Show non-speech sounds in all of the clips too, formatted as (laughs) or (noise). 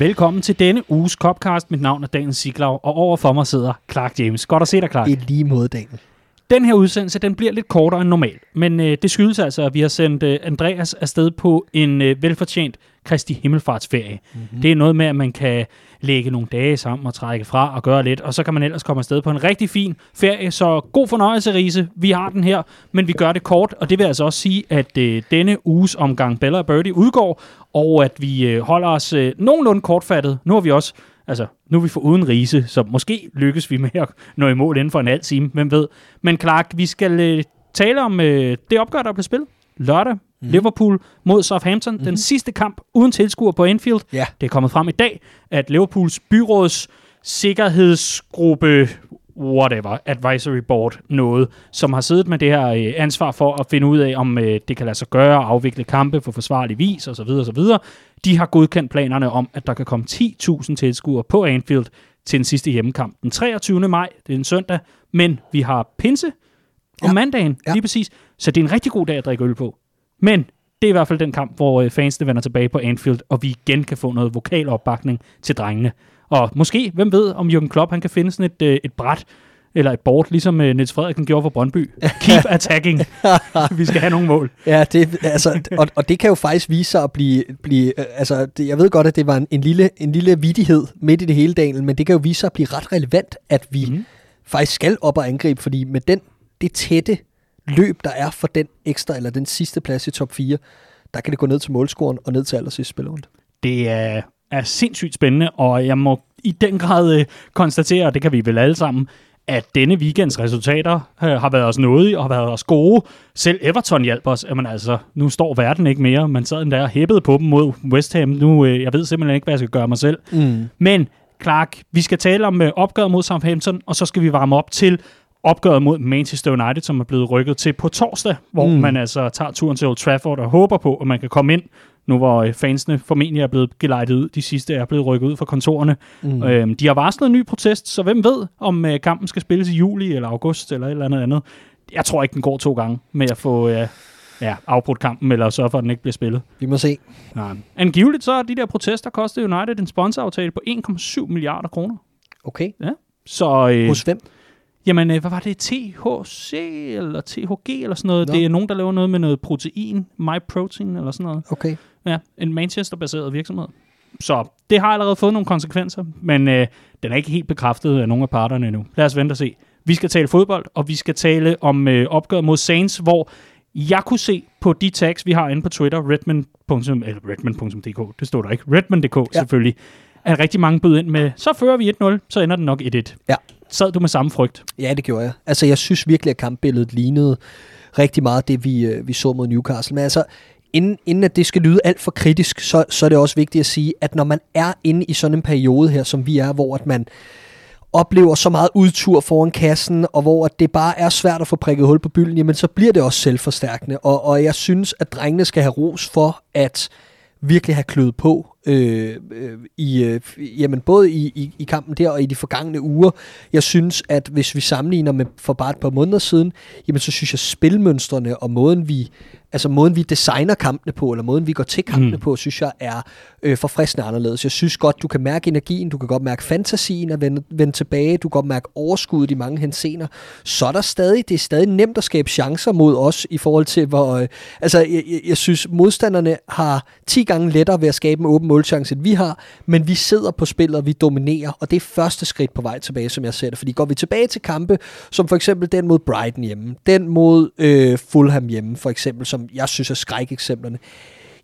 Velkommen til denne uges Copcast. Mit navn er Daniel Siglau, og overfor mig sidder Clark James. Godt at se dig, Clark. I lige måde, Daniel. Den her udsendelse, den bliver lidt kortere end normalt, men øh, det skyldes altså, at vi har sendt øh, Andreas afsted på en øh, velfortjent Kristi Himmelfartsferie. Mm-hmm. Det er noget med, at man kan lægge nogle dage sammen og trække fra og gøre lidt, og så kan man ellers komme afsted på en rigtig fin ferie. Så god fornøjelse, Riese. Vi har den her, men vi gør det kort, og det vil altså også sige, at øh, denne uges omgang Bella og Birdie udgår, og at vi øh, holder os øh, nogenlunde kortfattet. Nu har vi også Altså, nu er vi for uden rise, så måske lykkes vi med at nå i mål inden for en halv time, hvem ved. Men Clark, vi skal øh, tale om øh, det opgør, der blev spillet lørdag. Mm. Liverpool mod Southampton. Mm. Den sidste kamp uden tilskuer på Anfield. Ja. Det er kommet frem i dag, at Liverpools byråds sikkerhedsgruppe whatever, advisory board noget, som har siddet med det her øh, ansvar for at finde ud af, om øh, det kan lade sig gøre at afvikle kampe på forsvarlig vis osv. osv. De har godkendt planerne om, at der kan komme 10.000 tilskuere på Anfield til den sidste hjemmekamp den 23. maj. Det er en søndag, men vi har pinse om Ja. mandagen, Ja. lige præcis. Så det er en rigtig god dag at drikke øl på. Men det er i hvert fald den kamp, hvor øh, fansene vender tilbage på Anfield, og vi igen kan få noget vokal opbakning til drengene. Og måske, hvem ved, om Jürgen Klopp han kan finde sådan et, øh, et bræt, eller et board, ligesom øh, Niels Frederiksen gjorde for Brøndby. Keep (laughs) attacking. vi skal have nogle mål. Ja, det, altså, og, og det kan jo faktisk vise sig at blive... blive øh, altså, det, jeg ved godt, at det var en, en, lille, en lille vidighed midt i det hele dagen, men det kan jo vise sig at blive ret relevant, at vi mm. faktisk skal op og angribe, fordi med den, det tætte løb, der er for den ekstra, eller den sidste plads i top 4, der kan det gå ned til målscoren og ned til allersidste spillerunde. Det er, er sindssygt spændende, og jeg må i den grad øh, konstatere, og det kan vi vel alle sammen, at denne weekends resultater øh, har været os nådige og har været os gode. Selv Everton hjalp os. Jamen altså, nu står verden ikke mere. Man sad den der og hæppede på dem mod West Ham. Nu, øh, jeg ved simpelthen ikke, hvad jeg skal gøre mig selv. Mm. Men Clark, vi skal tale om øh, opgøret mod Southampton, og så skal vi varme op til opgøret mod Manchester United, som er blevet rykket til på torsdag, hvor. Mm. man altså tager turen til Old Trafford og håber på, at man kan komme ind, nu hvor øh, fansene formentlig er blevet gelejtet ud. De sidste er blevet rykket ud fra kontorerne. Mm. Øhm, de har varslet en ny protest, så hvem ved, om øh, kampen skal spilles i juli eller august eller et eller andet andet. Jeg tror ikke, den går to gange med at få øh, ja, afbrudt kampen, eller sørge for, at den ikke bliver spillet. Vi må se. Nej. Angiveligt så er de der protester kostet United en sponsoraftale på 1,7 milliarder kroner. Okay. Så, øh, Hos hvem? Jamen, øh, hvad var det? THC eller THG eller sådan noget? Nå. Det er nogen, der laver noget med noget protein, MyProtein eller sådan noget. Okay. Ja, en Manchester-baseret virksomhed. Så det har allerede fået nogle konsekvenser, men øh, den er ikke helt bekræftet af nogen af parterne endnu. Lad os vente og se. Vi skal tale fodbold, og vi skal tale om øh, opgøret mod Saints, hvor jeg kunne se på de tags, vi har inde på Twitter, redmond. Eller redmond.dk, det står der ikke, redmond.dk ja. Ja. selvfølgelig, at rigtig mange bød ind med, så fører vi 1-0, så ender den nok 1-1. Ja. Sad du med samme frygt? Ja, det gjorde jeg. Altså, jeg synes virkelig, at kampbilledet lignede rigtig meget det, vi, øh, vi så mod Newcastle. Men altså, inden, inden at det skal lyde alt for kritisk, så, så er det også vigtigt at sige, at når man er inde i sådan en periode her, som vi er, hvor at man oplever så meget udtur foran kassen, og hvor at det bare er svært at få prikket hul på bylden, jamen så bliver det også selvforstærkende. Og, og jeg synes, at drengene skal have ros for at virkelig have kløet på øh, øh, i, øh, jamen både i, i, i kampen der og i de forgangne uger. Jeg synes, at hvis vi sammenligner med for bare et par måneder siden, jamen så synes jeg spilmønstrene og måden vi, altså måden vi designer kampene på, eller måden vi går til kampene Mm. på, synes jeg er øh, forfriskende anderledes. Jeg synes godt, du kan mærke energien, du kan godt mærke fantasien at vende, vende tilbage, du kan godt mærke overskuddet i mange hensener. Så er der stadig, det er stadig nemt at skabe chancer mod os i forhold til, hvor, øh, altså jeg, jeg, jeg synes, modstanderne har 10 gange lettere ved at skabe en åben målchance, end vi har, men vi sidder på spillet, og vi dominerer, og det er første skridt på vej tilbage, som jeg ser det. Fordi går vi tilbage til kampe, som for eksempel den mod Brighton hjemme, den mod øh, Fulham hjemme, for eksempel, som jeg synes er skrækeksemplerne,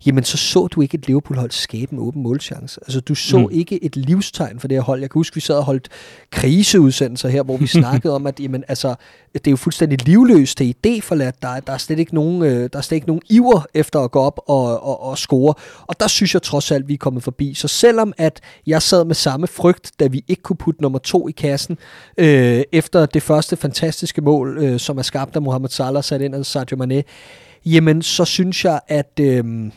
jamen så så du ikke et Liverpool-hold skabe en åben målchance. Altså du så Mm. ikke et livstegn for det her hold. Jeg kan huske, vi sad og holdt kriseudsendelser her, hvor vi (laughs) snakkede om, at jamen, altså, det er jo fuldstændig livløst, det er idéforladt, der, er- der, er slet ikke nogen, øh, der er slet ikke nogen iver efter at gå op og, og, og score. Og der synes jeg trods alt, vi er kommet forbi. Så selvom at jeg sad med samme frygt, da vi ikke kunne putte nummer to i kassen, øh, efter det første fantastiske mål, øh, som er skabt af Mohamed Salah, sat ind af Sadio Mane, jamen så synes jeg, at... Øh,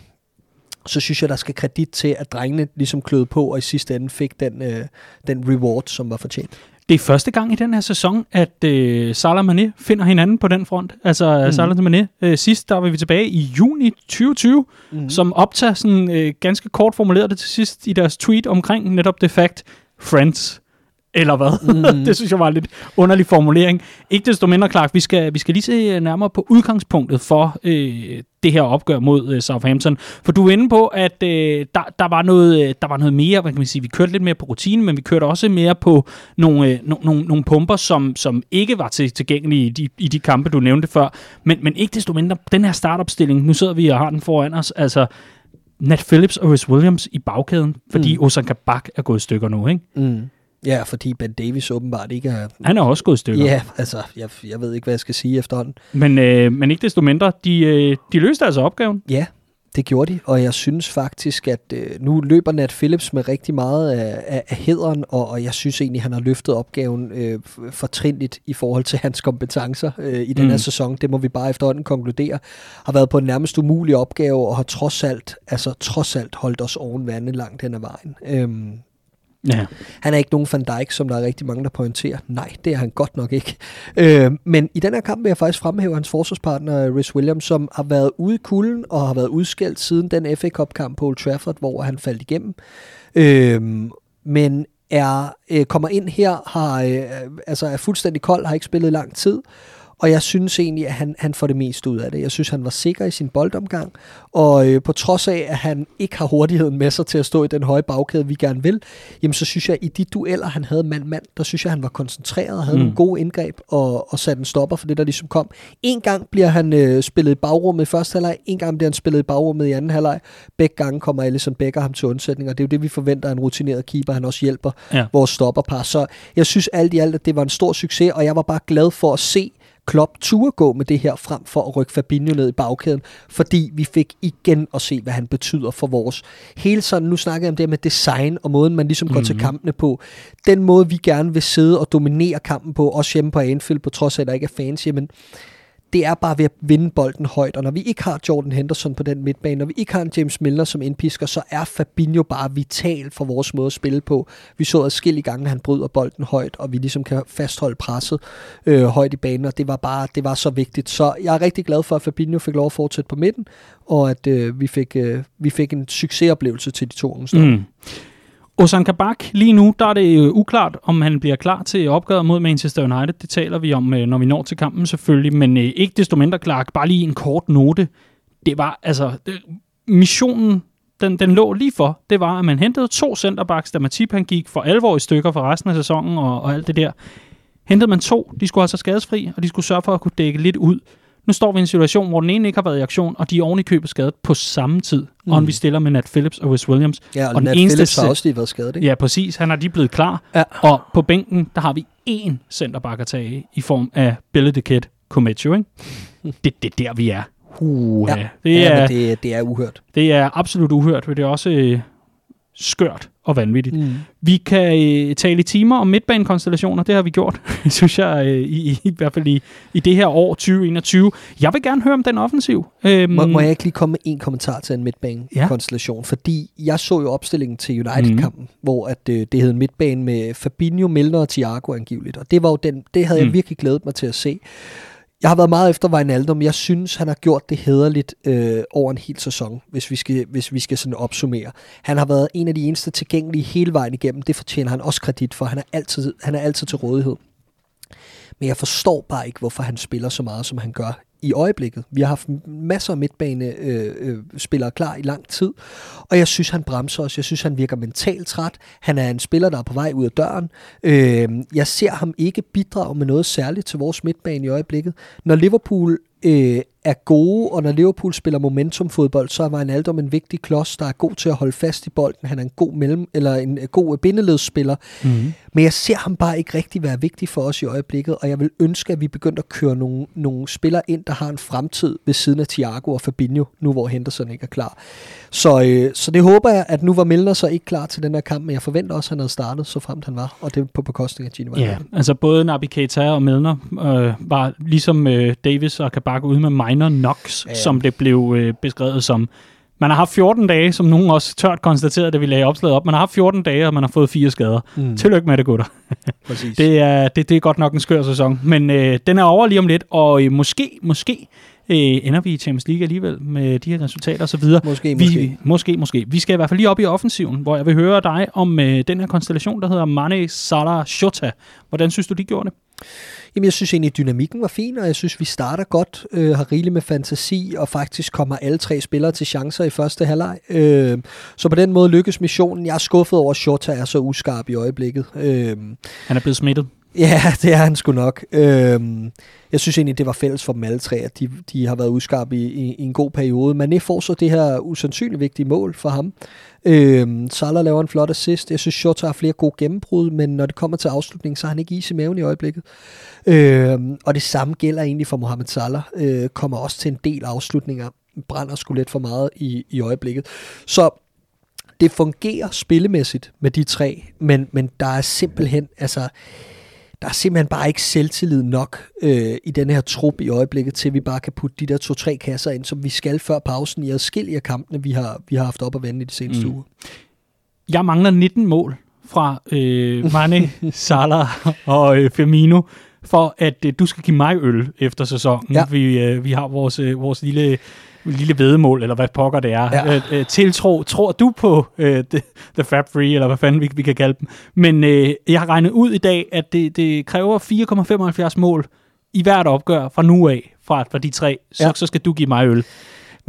så synes jeg, der skal kredit til, at drengene ligesom kløede på, og i sidste ende fik den, øh, den reward, som var fortjent. Det er første gang i den her sæson, at øh, Salah Mané finder hinanden på den front. Altså mm. Salah Mané. Øh, sidst der var vi tilbage i juni 2020, mm. som optager sådan øh, ganske kort formuleret det til sidst i deres tweet omkring netop det fakt, Friends eller hvad? Mm. (laughs) det synes jeg var en lidt underlig formulering. Ikke desto mindre, Clark, vi skal, vi skal lige se nærmere på udgangspunktet for øh, det her opgør mod øh, Southampton. For du er inde på, at øh, der, der, var noget, øh, der var noget mere, hvad kan man sige, vi kørte lidt mere på rutinen, men vi kørte også mere på nogle, øh, no, no, nogle pumper, som, som ikke var til, tilgængelige i de, i de kampe, du nævnte før. Men, men ikke desto mindre, den her startopstilling, nu sidder vi og har den foran os, altså Nat Phillips og Rhys Williams i bagkæden, fordi mm. Ozan Kabak er gået i stykker nu, ikke? Mm. Ja, fordi Ben Davis åbenbart ikke er... Han er også gået i stykker. Ja, altså, jeg, jeg ved ikke, hvad jeg skal sige efterhånden. Men, øh, men ikke desto mindre, de, øh, de løste altså opgaven. Ja, det gjorde de, og jeg synes faktisk, at øh, nu løber Nat Phillips med rigtig meget af, af, af hederen, og, og jeg synes egentlig, han har løftet opgaven øh, fortrinligt i forhold til hans kompetencer øh, i den her mm. sæson. Det må vi bare efterhånden konkludere. Har været på en nærmest umulig opgave, og har trods alt, altså trods alt holdt os oven vandet langt hen ad vejen. Øhm, Ja. Han er ikke nogen Van Dijk, som der er rigtig mange, der pointerer. Nej, det er han godt nok ikke. Øh, men i den her kamp vil jeg faktisk fremhæve hans forsvarspartner, Rhys Williams, som har været ude i kulden og har været udskældt siden den FA Cup-kamp på Old Trafford, hvor han faldt igennem. Øh, men er, øh, kommer ind her, har, øh, altså er fuldstændig kold, har ikke spillet lang tid, og jeg synes egentlig, at han, han får det mest ud af det. Jeg synes, han var sikker i sin boldomgang, og øh, på trods af, at han ikke har hurtigheden med sig til at stå i den høje bagkæde, vi gerne vil, jamen så synes jeg, at i de dueller, han havde mand-mand, der synes jeg, han var koncentreret og havde mm. nogle gode indgreb og, og satte en stopper for det, der ligesom kom. En gang bliver han øh, spillet i bagrummet i første halvleg, en gang bliver han spillet i bagrummet i anden halvleg. Begge gange kommer Alisson Becker ham til undsætning, og det er jo det, vi forventer af en rutineret keeper, han også hjælper ja. vores stopperpar. Så jeg synes alt i alt, at det var en stor succes, og jeg var bare glad for at se, Klopp turde gå med det her frem for at rykke Fabinho ned i bagkæden, fordi vi fik igen at se, hvad han betyder for vores. Hele sådan, nu snakker jeg om det med design og måden, man ligesom går mm-hmm. til mhm. kampene på. Den måde, vi gerne vil sidde og dominere kampen på, også hjemme på Anfield, på trods af, at der ikke er fans, jamen, det er bare ved at vinde bolden højt, og når vi ikke har Jordan Henderson på den midtbane, når vi ikke har en James Milner som indpisker, så er Fabinho bare vital for vores måde at spille på. Vi så adskillige gange, at han bryder bolden højt, og vi ligesom kan fastholde presset øh, højt i banen, og det var bare det var så vigtigt. Så jeg er rigtig glad for, at Fabinho fik lov at fortsætte på midten, og at øh, vi, fik, øh, vi fik en succesoplevelse til de to ungdomssteder. Mm. Ozan Kabak, lige nu der er det øh, uklart, om han bliver klar til opgøret mod Manchester United. Det taler vi om, øh, når vi når til kampen selvfølgelig, men øh, ikke desto mindre, Clark, bare lige en kort note. Det var, altså, det, missionen, den, den lå lige for, det var, at man hentede to centerbacks, da Matip han gik for alvor i stykker for resten af sæsonen og, og alt det der. Hentede man to, de skulle altså skadesfri, og de skulle sørge for at kunne dække lidt ud. Nu står vi i en situation, hvor den ene ikke har været i aktion, og de er oven i købet skadet på samme tid. Mm. Og vi stiller med Nat Phillips og Wes Williams. Ja, og, og Nat den eneste Phillips har også lige været skadet, ikke? Ja, præcis. Han har lige blevet klar. Ja. Og på bænken, der har vi én centerback at tage i form af Billy the Kid Cometio, ikke? (laughs) det, det er der, vi er. Uh, ja, det, er, ja, det, det er uhørt. Det er absolut uhørt, for det er også øh, skørt og vanvittigt. Mm. Vi kan øh, tale i timer om midtbanekonstellationer, det har vi gjort, (laughs) synes jeg, øh, i, i, i hvert fald i, i det her år 2021. Jeg vil gerne høre om den offensiv. Øhm, må, må jeg ikke lige komme med en kommentar til en midtbanekonstellation? Ja. Fordi jeg så jo opstillingen til United-kampen, mm. hvor at, øh, det hed en midtbane med Fabinho, Milner og Thiago angiveligt, og det var jo den, det havde mm. jeg virkelig glædet mig til at se. Jeg har været meget efter Wijnaldum. Jeg synes, han har gjort det hederligt øh, over en hel sæson, hvis vi, skal, hvis vi skal sådan opsummere. Han har været en af de eneste tilgængelige hele vejen igennem. Det fortjener han også kredit for. Han er altid, han er altid til rådighed. Men jeg forstår bare ikke, hvorfor han spiller så meget, som han gør i øjeblikket. Vi har haft masser af midtbanespillere øh, øh klar i lang tid, og jeg synes, han bremser os. Jeg synes, han virker mentalt træt. Han er en spiller, der er på vej ud af døren. Øh, jeg ser ham ikke bidrage med noget særligt til vores midtbane i øjeblikket. Når Liverpool øh, er gode, og når Liverpool spiller momentumfodbold, så er Wijnaldum en vigtig klods, der er god til at holde fast i bolden. Han er en god mellem eller en god bindeledsspiller. Mm-hmm. Men jeg ser ham bare ikke rigtig være vigtig for os i øjeblikket, og jeg vil ønske, at vi begynder at køre nogle, nogle spillere ind, der har en fremtid ved siden af Thiago og Fabinho, nu hvor Henderson ikke er klar. Så, øh, så det håber jeg, at nu var Milner så ikke klar til den her kamp, men jeg forventer også, at han havde startet, så fremt han var, og det på bekostning af Gini Ja, altså både Nabi Keita og Milner øh, var ligesom øh, Davis og Kabak ude med minor knocks, ja, ja. som det blev øh, beskrevet som. Man har haft 14 dage, som nogen også tørt konstaterede, da vi lagde opslaget op. Man har haft 14 dage, og man har fået fire skader. Mm. Tillykke med det, gutter. (laughs) Præcis. Det er, det, det er godt nok en skør sæson. Men øh, den er over lige om lidt, og øh, måske, måske øh, ender vi i Champions League alligevel med de her resultater osv. Måske, vi, måske. Måske, måske. Vi skal i hvert fald lige op i offensiven, hvor jeg vil høre dig om øh, den her konstellation, der hedder Mane, Salah, Shota. Hvordan synes du, de gjorde det? Jamen, jeg synes egentlig, at dynamikken var fin, og jeg synes, vi starter godt, øh, har rigeligt med fantasi, og faktisk kommer alle tre spillere til chancer i første halvleg. Øh, så på den måde lykkes missionen. Jeg er skuffet over, at Shota er så uskarp i øjeblikket. Øh, Han er blevet smittet. (laughs) Ja, det er han sgu nok. Øhm, jeg synes egentlig, det var fælles for dem alle tre, at de, de har været udskarpe i, i, i en god periode. Mané får så det her usandsynligt vigtige mål for ham. Øhm, Salah laver en flot assist. Jeg synes, Shota har flere gode gennembrud, men når det kommer til afslutningen, så har han ikke is i maven i øjeblikket. Øhm, og det samme gælder egentlig for Mohamed Salah. Øh, kommer også til en del afslutninger. Brænder sgu lidt for meget i, i øjeblikket. Så det fungerer spillemæssigt med de tre, men, men der er simpelthen, altså, der er simpelthen bare ikke selvtillid nok øh, i den her trup i øjeblikket, til vi bare kan putte de der to-tre kasser ind, som vi skal før pausen i adskillige af kampene, vi har, vi har haft op at vende i de seneste mm. uger. Jeg mangler 19 mål fra øh, Mane, (laughs) Salah og øh, Firmino, for at øh, du skal give mig øl efter sæsonen. Ja. Vi, øh, vi har vores, øh, vores lille lille vedemål, eller hvad pokker det er. Ja. Øh, øh, tiltro, tror du på øh, (laughs) the, the Fab Free, eller hvad fanden vi, vi kan kalde dem. Men øh, jeg har regnet ud i dag, at det, det kræver 4,75 mål i hvert opgør fra nu af, fra, fra de tre, så, Ja. så skal du give mig øl.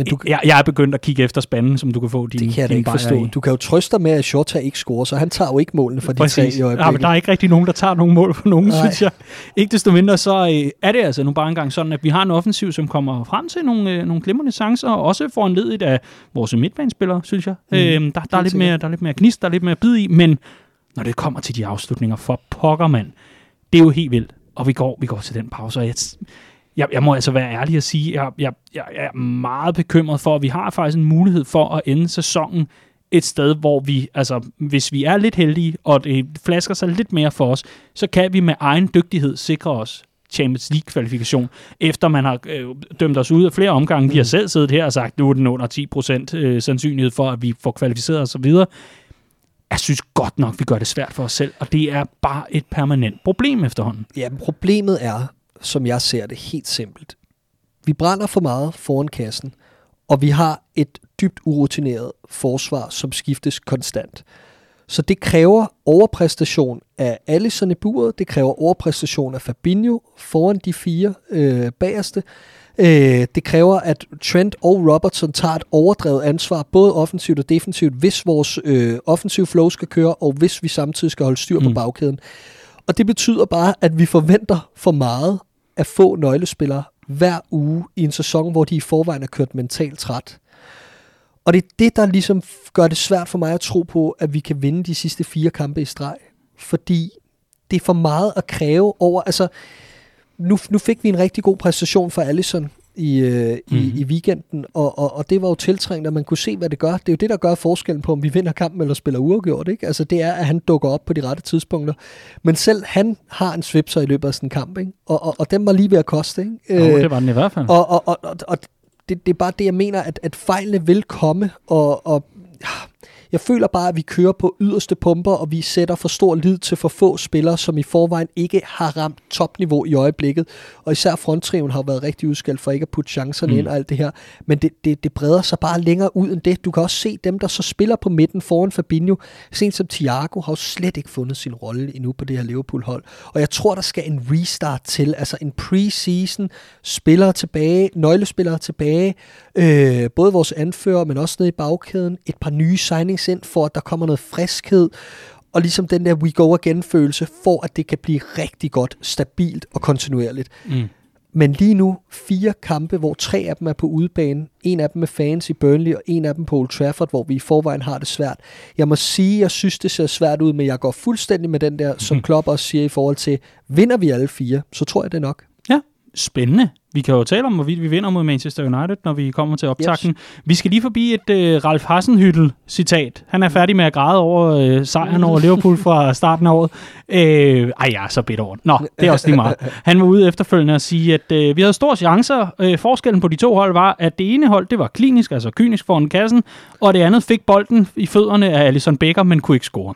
Men du, Jeg, jeg er begyndt at kigge efter spanden, som du kan få din, det kan jeg din ikke forstå. i. Du kan jo trøste dig med, at Shota ikke scorer, så han tager jo ikke målene for de tre i Ja, men øjeblikket. der er ikke rigtig nogen, der tager nogen mål for nogen, Nej. synes jeg. Ikke desto mindre, så øh, er det altså nu bare engang sådan, at vi har en offensiv, som kommer frem til nogle, øh, nogle glimrende chancer, og også foranledet af vores midtbanespillere, synes jeg. Mm. Øh, der, der, er lidt mere, der er lidt mere gnist, der er lidt mere bid i, men når det kommer til de afslutninger, for pokker mand, det er jo helt vildt. Og vi går, vi går til den pause, og jeg, jeg, jeg må altså være ærlig at sige, jeg, jeg, jeg er meget bekymret for, at vi har faktisk en mulighed for at ende sæsonen et sted, hvor vi, altså hvis vi er lidt heldige, og det flasker sig lidt mere for os, så kan vi med egen dygtighed sikre os Champions League-kvalifikation, efter man har øh, dømt os ud af flere omgange. Vi har selv siddet her og sagt, nu er den under 10% øh, sandsynlighed for, at vi får kvalificeret os og videre. Jeg synes godt nok, vi gør det svært for os selv, og det er bare et permanent problem efterhånden. Ja, problemet er, som jeg ser det, helt simpelt. Vi brænder for meget foran kassen, og vi har et dybt urutineret forsvar, som skiftes konstant. Så det kræver overpræstation af Alisson i buret, det kræver overpræstation af Fabinho foran de fire øh, bagerste. Øh, det kræver, at Trent og Robertson tager et overdrevet ansvar, både offensivt og defensivt, hvis vores øh, offensiv flow skal køre, og hvis vi samtidig skal holde styr på Mm. bagkæden. Og det betyder bare, at vi forventer for meget at få nøglespillere hver uge i en sæson, hvor de i forvejen er kørt mentalt træt. Og det er det, der ligesom gør det svært for mig at tro på, at vi kan vinde de sidste fire kampe i streg. Fordi det er for meget at kræve over... Altså, nu, nu fik vi en rigtig god præstation for Allison i, øh, i, Mhm. i weekenden, og, og, og det var jo tiltrængt, at man kunne se, hvad det gør. Det er jo det, der gør forskellen på, om vi vinder kampen eller spiller uafgjort. Ikke? Altså, det er, at han dukker op på de rette tidspunkter. Men selv han har en svipser i løbet af sådan en kamp, ikke? Og, og, og den var lige ved at koste. Ikke? Jo, det var den i hvert fald. Og, og, og, og, og det, det er bare det, jeg mener, at, at fejlene vil komme, og, og jeg føler bare, at vi kører på yderste pumper, og vi sætter for stor lid til for få spillere, som i forvejen ikke har ramt topniveau i øjeblikket. Og især fronttriven har været rigtig udskældt for ikke at putte chancerne Mm. ind og alt det her. Men det, det, det breder sig bare længere ud end det. Du kan også se dem, der så spiller på midten foran Fabinho. Sent som Thiago har jo slet ikke fundet sin rolle endnu på det her Liverpool-hold. Og jeg tror, der skal en restart til. Altså en preseason, spillere tilbage, nøglespillere tilbage. Øh, både vores anfører, men også nede i bagkæden. Et par nye signings ind, for at der kommer noget friskhed. Og ligesom den der we go again følelse, for at det kan blive rigtig godt, stabilt og kontinuerligt. Mm. Men lige nu fire kampe, hvor tre af dem er på udebane. En af dem med fans i Burnley, og en af dem på Old Trafford, hvor vi i forvejen har det svært. Jeg må sige, jeg synes, det ser svært ud, men jeg går fuldstændig med den der, som Klopp også siger i forhold til, vinder vi alle fire, så tror jeg det nok. Ja, spændende. Vi kan jo tale om, hvorvidt vi vinder mod Manchester United, når vi kommer til optakten. Yes. Vi skal lige forbi et uh, Ralf Hasenhyttel-citat. Han er færdig med at græde over uh, sejren over Liverpool fra starten af året. Uh, ej, jeg er så bitter over Nå, det er også lige meget. Han var ude efterfølgende og sige, at uh, vi havde store chancer. Uh, forskellen på de to hold var, at det ene hold, det var klinisk, altså kynisk foran kassen, og det andet fik bolden i fødderne af Alisson Becker, men kunne ikke score.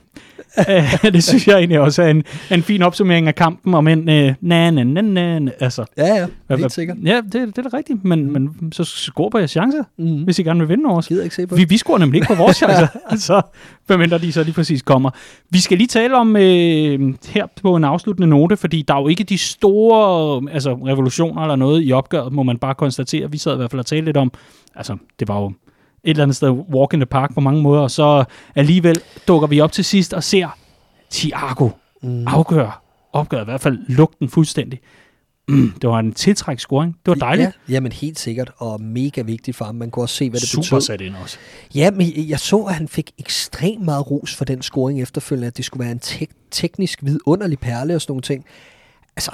(laughs) det synes jeg egentlig også er en, en fin opsummering af kampen, om en uh, na, na, na, na, altså. Ja, ja, helt sikkert. Ja, det, det er da rigtigt, men, mm. men så score på jeres chancer, mm. hvis I gerne vil vinde over os. Gider ikke se på vi, vi scorer nemlig ikke på vores (laughs) chancer, så medmindre de så lige præcis kommer. Vi skal lige tale om øh, her på en afsluttende note, fordi der er jo ikke de store altså, revolutioner eller noget i opgøret, må man bare konstatere. Vi sad i hvert fald og talte lidt om, altså det var jo et eller andet sted walk in the park på mange måder, og så alligevel dukker vi op til sidst og ser Thiago mm. afgøre opgøret, i hvert fald lugten fuldstændig. Mm, det var en tiltræk scoring. Det var dejligt. Ja, jamen helt sikkert, og mega vigtigt for ham. Man kunne også se, hvad det Super betød. sat ind også. Ja, men jeg så, at han fik ekstremt meget ros for den scoring efterfølgende, at det skulle være en tek- teknisk vidunderlig perle og sådan nogle ting. Altså,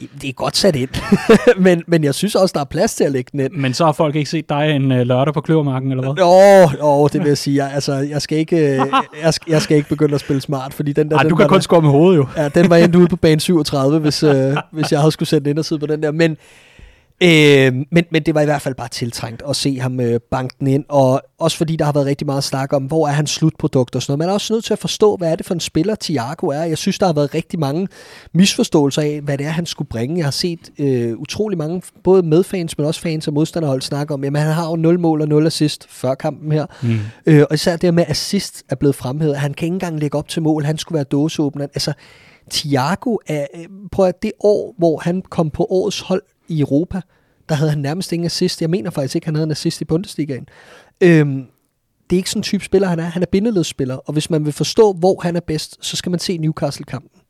det er godt sat ind, (laughs) men, men jeg synes også, der er plads til at lægge den ind. Men så har folk ikke set dig en uh, lørdag på Kløvermarken, eller hvad? Åh, oh, oh, det vil jeg sige. Jeg, altså, jeg, skal ikke, jeg, skal, jeg skal ikke begynde at spille smart, fordi den der... Ej, den du kan kun score med hovedet jo. Ja, den var endt ude på bane 37, hvis, uh, hvis jeg havde skulle sætte ind og sidde på den der. Men, Øh, men, men det var i hvert fald bare tiltrængt at se ham øh, banke den ind, og også fordi der har været rigtig meget snak om, hvor er hans slutprodukt og sådan noget. Man er også nødt til at forstå, hvad er det for en spiller Thiago er. Jeg synes, der har været rigtig mange misforståelser af, hvad det er, han skulle bringe. Jeg har set øh, utrolig mange, både medfans, men også fans og modstanderhold snakke om, jamen han har jo 0 mål og 0 assist før kampen her. Mm. Øh, og især det med assist er blevet fremhævet. Han kan ikke engang lægge op til mål. Han skulle være dåseåbner. Altså, Thiago er, øh, prøv at det år, hvor han kom på årets hold i Europa, der havde han nærmest ingen assist. Jeg mener faktisk ikke, han havde en assist i Bundesligaen. Øhm, det er ikke sådan en type spiller, han er. Han er bindeledsspiller, og hvis man vil forstå, hvor han er bedst, så skal man se Newcastle-kampen.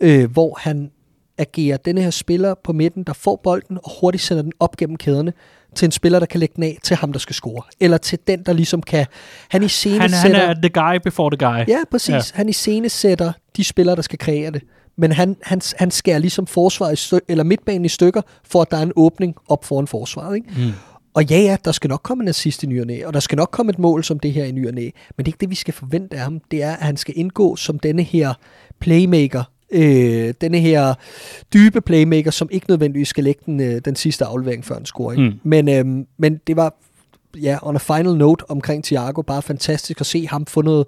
Øh, hvor han agerer denne her spiller på midten, der får bolden og hurtigt sender den op gennem kæderne til en spiller, der kan lægge den af til ham, der skal score. Eller til den, der ligesom kan... Han i scene Han, sætter, han er the guy before the guy. Ja, præcis. Ja. Han i scene sætter de spillere, der skal kreere det. Men han, han, han skærer ligesom forsvaret i eller midtbanen i stykker, for at der er en åbning op foran forsvaret. Ikke? Mm. Og ja, ja, der skal nok komme en assist i ny og næ, og der skal nok komme et mål som det her i ny og næ. Men det er ikke det, vi skal forvente af ham. Det er, at han skal indgå som denne her playmaker, øh, denne her dybe playmaker, som ikke nødvendigvis skal lægge den, øh, den sidste aflevering før en scoring. Mm. Men, øh, men det var, ja, on a final note omkring Thiago, bare fantastisk at se ham få noget,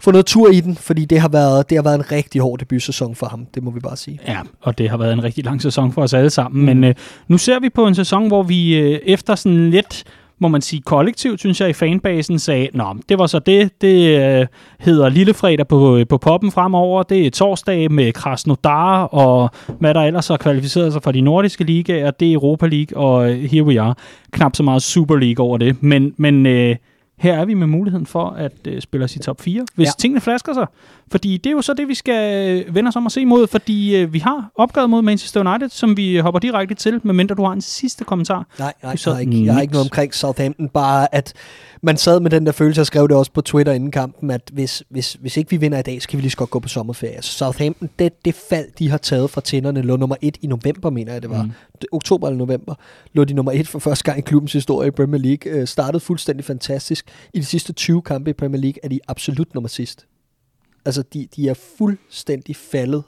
få noget tur i den, fordi det har været, det har været en rigtig hård debutsæson for ham, det må vi bare sige. Ja, og det har været en rigtig lang sæson for os alle sammen, mm. men øh, nu ser vi på en sæson, hvor vi øh, efter sådan lidt må man sige, kollektivt, synes jeg, i fanbasen sagde, nå, det var så det, det øh, hedder Lillefredag på, på poppen fremover, det er torsdag med Krasnodar, og hvad der ellers har kvalificeret sig for de nordiske ligaer, det er Europa League, og øh, here we are. Knap så meget Super League over det, men, men øh, her er vi med muligheden for at øh, spille os i top 4, hvis ja. tingene flasker sig. Fordi det er jo så det, vi skal øh, vende os om at se mod, fordi øh, vi har opgøret mod Manchester United, som vi hopper direkte til, medmindre du har en sidste kommentar. Nej, nej jeg, har ikke, jeg har ikke noget omkring Southampton, bare at man sad med den der følelse, jeg skrev det også på Twitter inden kampen, at hvis, hvis, hvis ikke vi vinder i dag, så kan vi lige så godt gå på sommerferie. Southampton, det, det fald, de har taget fra tænderne, lå nummer et i november, mener jeg det var. Mm. Oktober eller november, lå de nummer et for første gang i klubbens historie i Premier League. Øh, startede fuldstændig fantastisk. I de sidste 20 kampe i Premier League er de absolut nummer sidst. Altså, de, de er fuldstændig faldet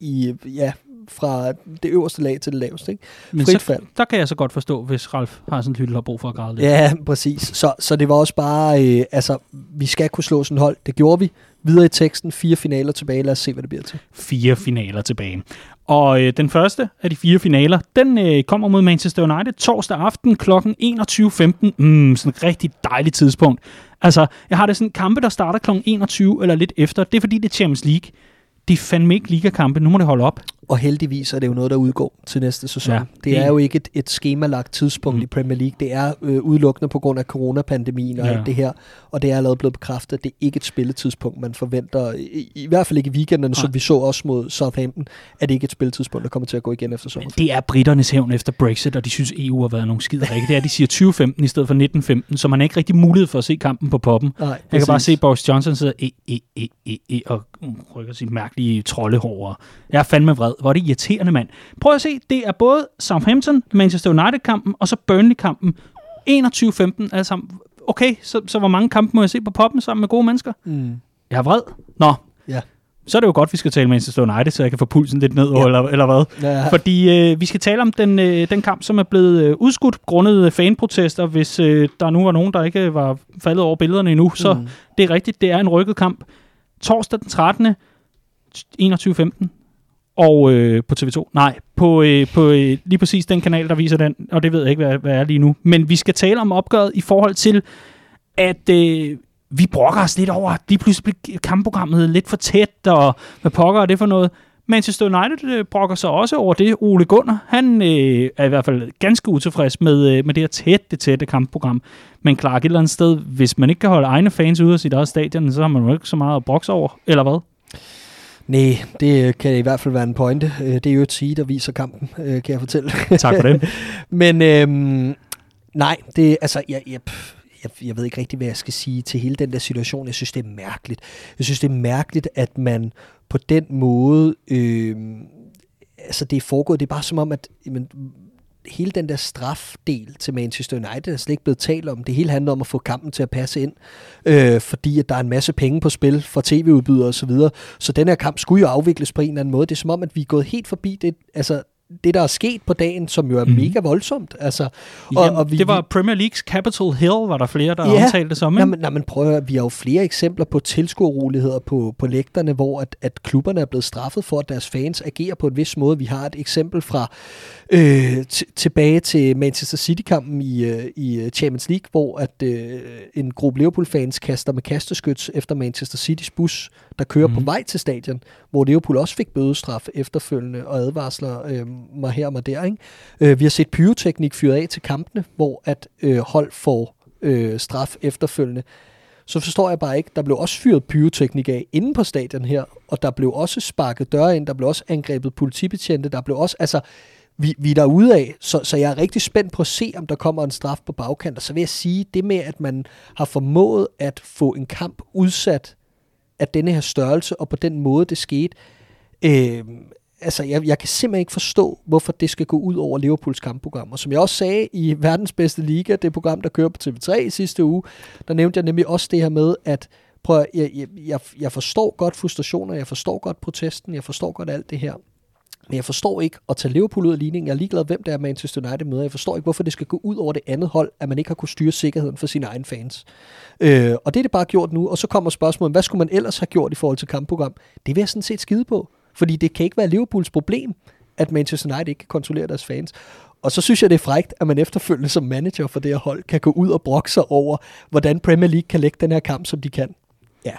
i, ja, fra det øverste lag til det laveste. Ikke? Men Frit så, fald. der kan jeg så godt forstå, hvis Ralf har sådan en har brug for at græde lidt. Ja, præcis. Så, så det var også bare, øh, altså, vi skal kunne slå sådan hold. Det gjorde vi. Videre i teksten, fire finaler tilbage. Lad os se, hvad det bliver til. Fire finaler tilbage. Og øh, den første af de fire finaler, den øh, kommer mod Manchester United torsdag aften kl. 21.15. Mm, sådan et rigtig dejligt tidspunkt. Altså, jeg har det sådan kampe, der starter kl. 21 eller lidt efter. Det er fordi, det er Champions League det er fandme ikke ligakampe. Nu må det holde op. Og heldigvis er det jo noget, der udgår til næste sæson. Ja, det er jo ikke et, et skemalagt tidspunkt mm. i Premier League. Det er øh, udelukkende på grund af coronapandemien og ja. alt det her. Og det er allerede blevet bekræftet, at det er ikke et spilletidspunkt, man forventer. I, i hvert fald ikke i weekenderne, som vi så også mod Southampton, at det ikke et spilletidspunkt, der kommer til at gå igen efter sommer. Det er britternes hævn efter Brexit, og de synes, EU har været nogle skider rigtigt. Det er, de siger 2015 i stedet for 1915, så man har ikke rigtig mulighed for at se kampen på poppen. Nej, Jeg kan bare se Boris Johnson sidde e, e, e, e, e, og rykker sit mærkelige troldehår. Jeg er fandme vred. Hvor er det irriterende, mand. Prøv at se, det er både Southampton, Manchester United-kampen, og så Burnley-kampen. 21-15 alle sammen. Okay, så, så hvor mange kampe må jeg se på poppen sammen med gode mennesker? Mm. Jeg er vred. Nå, Ja. så er det jo godt, vi skal tale Manchester United, så jeg kan få pulsen lidt ned, ja. eller, eller hvad? Ja. Fordi øh, vi skal tale om den, øh, den kamp, som er blevet øh, udskudt grundet øh, fanprotester. Hvis øh, der nu var nogen, der ikke var faldet over billederne endnu, så Mm. det er rigtigt, det er en rykket kamp. Torsdag den 13. 21.15. Og øh, på TV2. Nej, på, øh, på øh, lige præcis den kanal, der viser den, og det ved jeg ikke, hvad, hvad er lige nu. Men vi skal tale om opgøret i forhold til, at øh, vi brokker os lidt over, at lige pludselig blev kampprogrammet lidt for tæt, og hvad pokker er det for noget? Manchester United øh, brokker sig også over det. Ole Gunnar, han øh, er i hvert fald ganske utilfreds med, øh, med det her tætte, tætte kampprogram. Men Clark, et eller andet sted, hvis man ikke kan holde egne fans ude af sit eget stadion, så har man jo ikke så meget at brokse over, eller hvad? Nej, det kan i hvert fald være en pointe. Øh, Det er jo et sige, der viser kampen, øh, kan jeg fortælle. Tak for det. (laughs) Men øhm, nej, det altså, jeg, jeg, jeg, jeg ved ikke rigtig, hvad jeg skal sige til hele den der situation. Jeg synes, det er mærkeligt. Jeg synes, det er mærkeligt, at man på den måde, Øh, altså det er foregået, det er bare som om, at jamen, hele den der strafdel til Manchester United er slet ikke blevet talt om. Det hele handler om at få kampen til at passe ind, øh, fordi at der er en masse penge på spil for tv-udbydere osv. Så, videre. så den her kamp skulle jo afvikles på en eller anden måde. Det er som om, at vi er gået helt forbi det, altså det, der er sket på dagen, som jo er mm. mega voldsomt. Altså, Og, og vi, det var Premier Leagues Capitol Hill, var der flere, der Ja. omtalte det som. Ikke? men, nej, men prøv at, høre, vi har jo flere eksempler på tilskueroligheder på, på lægterne, hvor at, at klubberne er blevet straffet for, at deres fans agerer på en vis måde. Vi har et eksempel fra øh, tilbage til Manchester City-kampen i, øh, i øh, Champions League, hvor at øh, en gruppe Liverpool-fans kaster med kasteskyts efter Manchester Citys bus, der kører mm. på Mhm. vej til stadion, hvor Liverpool også fik bødestraf efterfølgende og advarsler øh, mig her og mig der. Ikke? Øh, vi har set pyroteknik fyret af til kampene, hvor at øh, hold får øh, straf efterfølgende. Så forstår jeg bare ikke, der blev også fyret pyroteknik af inde på stadion her, og der blev også sparket døre ind, der blev også angrebet politibetjente, der blev også, altså, vi, vi er derude af, så, så jeg er rigtig spændt på at se, om der kommer en straf på bagkant. Og så vil jeg sige, det med, at man har formået at få en kamp udsat af denne her størrelse, og på den måde, det skete, øh, altså, jeg, jeg kan simpelthen ikke forstå, hvorfor det skal gå ud over Liverpools kampprogram. Og som jeg også sagde i verdens bedste liga, det program, der kører på TV3 i sidste uge, der nævnte jeg nemlig også det her med, at prøv, jeg, jeg, jeg forstår godt frustrationer, jeg forstår godt protesten, jeg forstår godt alt det her. Men jeg forstår ikke at tage Liverpool ud af ligningen. Jeg er ligeglad, hvem det er, Manchester United møder. Jeg forstår ikke, hvorfor det skal gå ud over det andet hold, at man ikke har kunnet styre sikkerheden for sine egne fans. Øh, og det er det bare gjort nu. Og så kommer spørgsmålet, hvad skulle man ellers have gjort i forhold til kampprogram? Det vil jeg sådan set skide på. Fordi det kan ikke være Liverpools problem, at Manchester United ikke kan kontrollere deres fans. Og så synes jeg, det er frægt, at man efterfølgende som manager for det her hold kan gå ud og brokke sig over, hvordan Premier League kan lægge den her kamp, som de kan. Ja.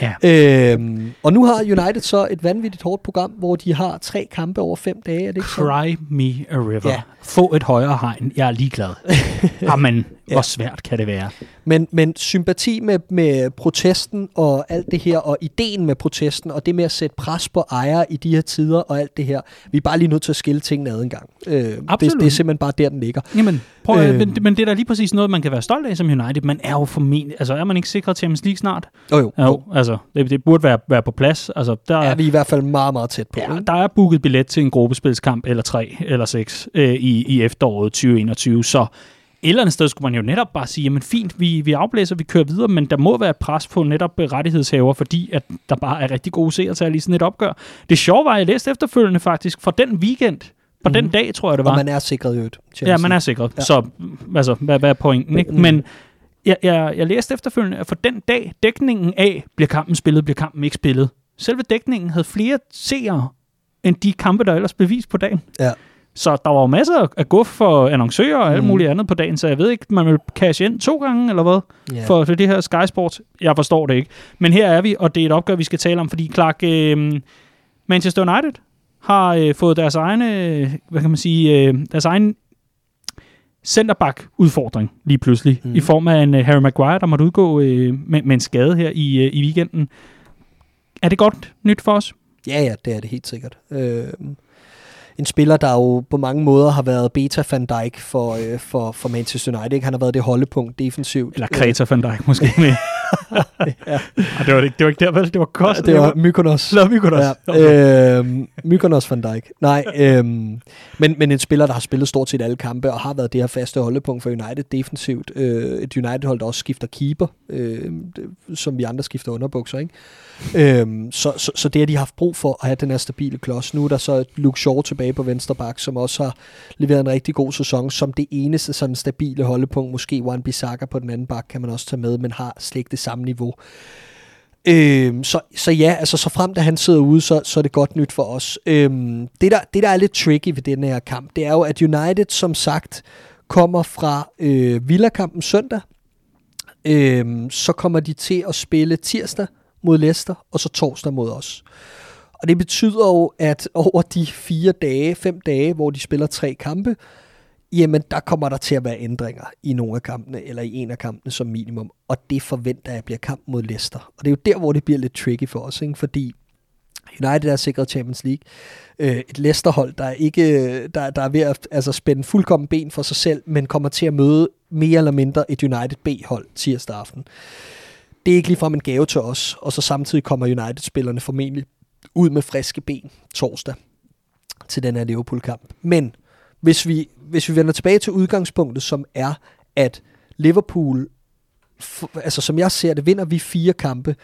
Ja. Øhm, og nu har United så et vanvittigt hårdt program, hvor de har tre kampe over fem dage. Er det ikke sådan? Cry me a river. Ja. Få et højere hegn. Jeg er ligeglad. (laughs) Jamen, Ja. hvor svært kan det være? Men, men sympati med, med protesten og alt det her, og ideen med protesten, og det med at sætte pres på ejere i de her tider og alt det her, vi er bare lige nødt til at skille tingene ad en gang. Øh, det, Absolut. det er simpelthen bare der, den ligger. Jamen, prøv, øh, Øhm. men, men det er da lige præcis noget, man kan være stolt af som United. Man er jo formentlig... Altså, er man ikke sikret Champions League snart? Jo, jo. Jo, altså, det, det burde være, være på plads. Altså, der, Er vi i hvert fald meget, meget tæt på. Ja, der er booket billet til en gruppespilskamp, eller tre, eller seks, øh, i, i efteråret 2021, så eller andet sted skulle man jo netop bare sige, jamen fint, vi, vi afblæser, vi kører videre, men der må være pres på netop rettighedshaver, fordi at der bare er rigtig gode seertal i sådan et opgør. Det sjove var, at jeg læste efterfølgende faktisk, fra den weekend, på mm. den Mhm. dag, tror jeg det Og var. man er sikret jo et Ja, man er sikret. Ja. Så altså, hvad, hvad er pointen? Ikke? Mm. Men jeg, jeg, jeg læste efterfølgende, at for den dag, dækningen af, bliver kampen spillet, bliver kampen ikke spillet. Selve dækningen havde flere seere, end de kampe, der ellers blev vist på dagen. Ja. Så der var jo masser af guf for annoncører og alt Mm. muligt andet på dagen, så jeg ved ikke, man vil cash ind to gange, eller hvad, Ja. for, for det her Sky Sport. Jeg forstår det ikke. Men her er vi, og det er et opgør, vi skal tale om, fordi Clark, øh, Manchester United har øh, fået deres egne, hvad kan man sige, øh, deres egen centerback-udfordring lige pludselig, mm. i form af en uh, Harry Maguire, der måtte udgå øh, med, med en skade her i, øh, i weekenden. Er det godt nyt for os? Ja, ja, det er det helt sikkert. Øh, en spiller, der jo på mange måder har været beta Van Dijk for, øh, for, for Manchester United. Ikke? Han har været det holdepunkt defensivt. Eller Kreta van Dijk måske med. (laughs) ja. Ej, det, var ikke, det var ikke der, vel? Det var Kost. det var Mykonos. Det var Mykonos. Ja. Okay. Øhm, Mykonos van Dijk. Nej, øhm, men, men en spiller, der har spillet stort set alle kampe, og har været det her faste holdepunkt for United defensivt. Øh, et United-hold, der også skifter keeper, øh, som vi andre skifter underbukser, ikke? Øhm, så, så, så det har de haft brug for at have den her stabile klods. Nu er der så Luke Shaw tilbage på venstre bak, som også har leveret en rigtig god sæson, som det eneste sådan stabile holdepunkt. Måske Juan Bissaka på den anden bak kan man også tage med, men har slet ikke det samme niveau. Øhm, så, så ja, altså så frem da han sidder ude, så, så er det godt nyt for os. Øhm, det, der, det, der er lidt tricky ved den her kamp, det er jo, at United som sagt kommer fra øh, Villa-kampen søndag. Øhm, så kommer de til at spille tirsdag mod Leicester, og så torsdag mod os. Og det betyder jo, at over de fire dage, fem dage, hvor de spiller tre kampe, jamen der kommer der til at være ændringer i nogle af kampene, eller i en af kampene som minimum. Og det forventer jeg bliver kamp mod Leicester. Og det er jo der, hvor det bliver lidt tricky for os, ikke? fordi United er sikret Champions League. Øh, et Leicester-hold, der er, ikke, øh, der, der er ved at altså, spænde fuldkommen ben for sig selv, men kommer til at møde mere eller mindre et United B-hold tirsdag aften. Det er ikke ligefrem en gave til os, og så samtidig kommer United-spillerne formentlig ud med friske ben torsdag til den her Liverpool-kamp. Men hvis vi, hvis vi vender tilbage til udgangspunktet, som er, at Liverpool, altså som jeg ser det, vinder vi fire kampe,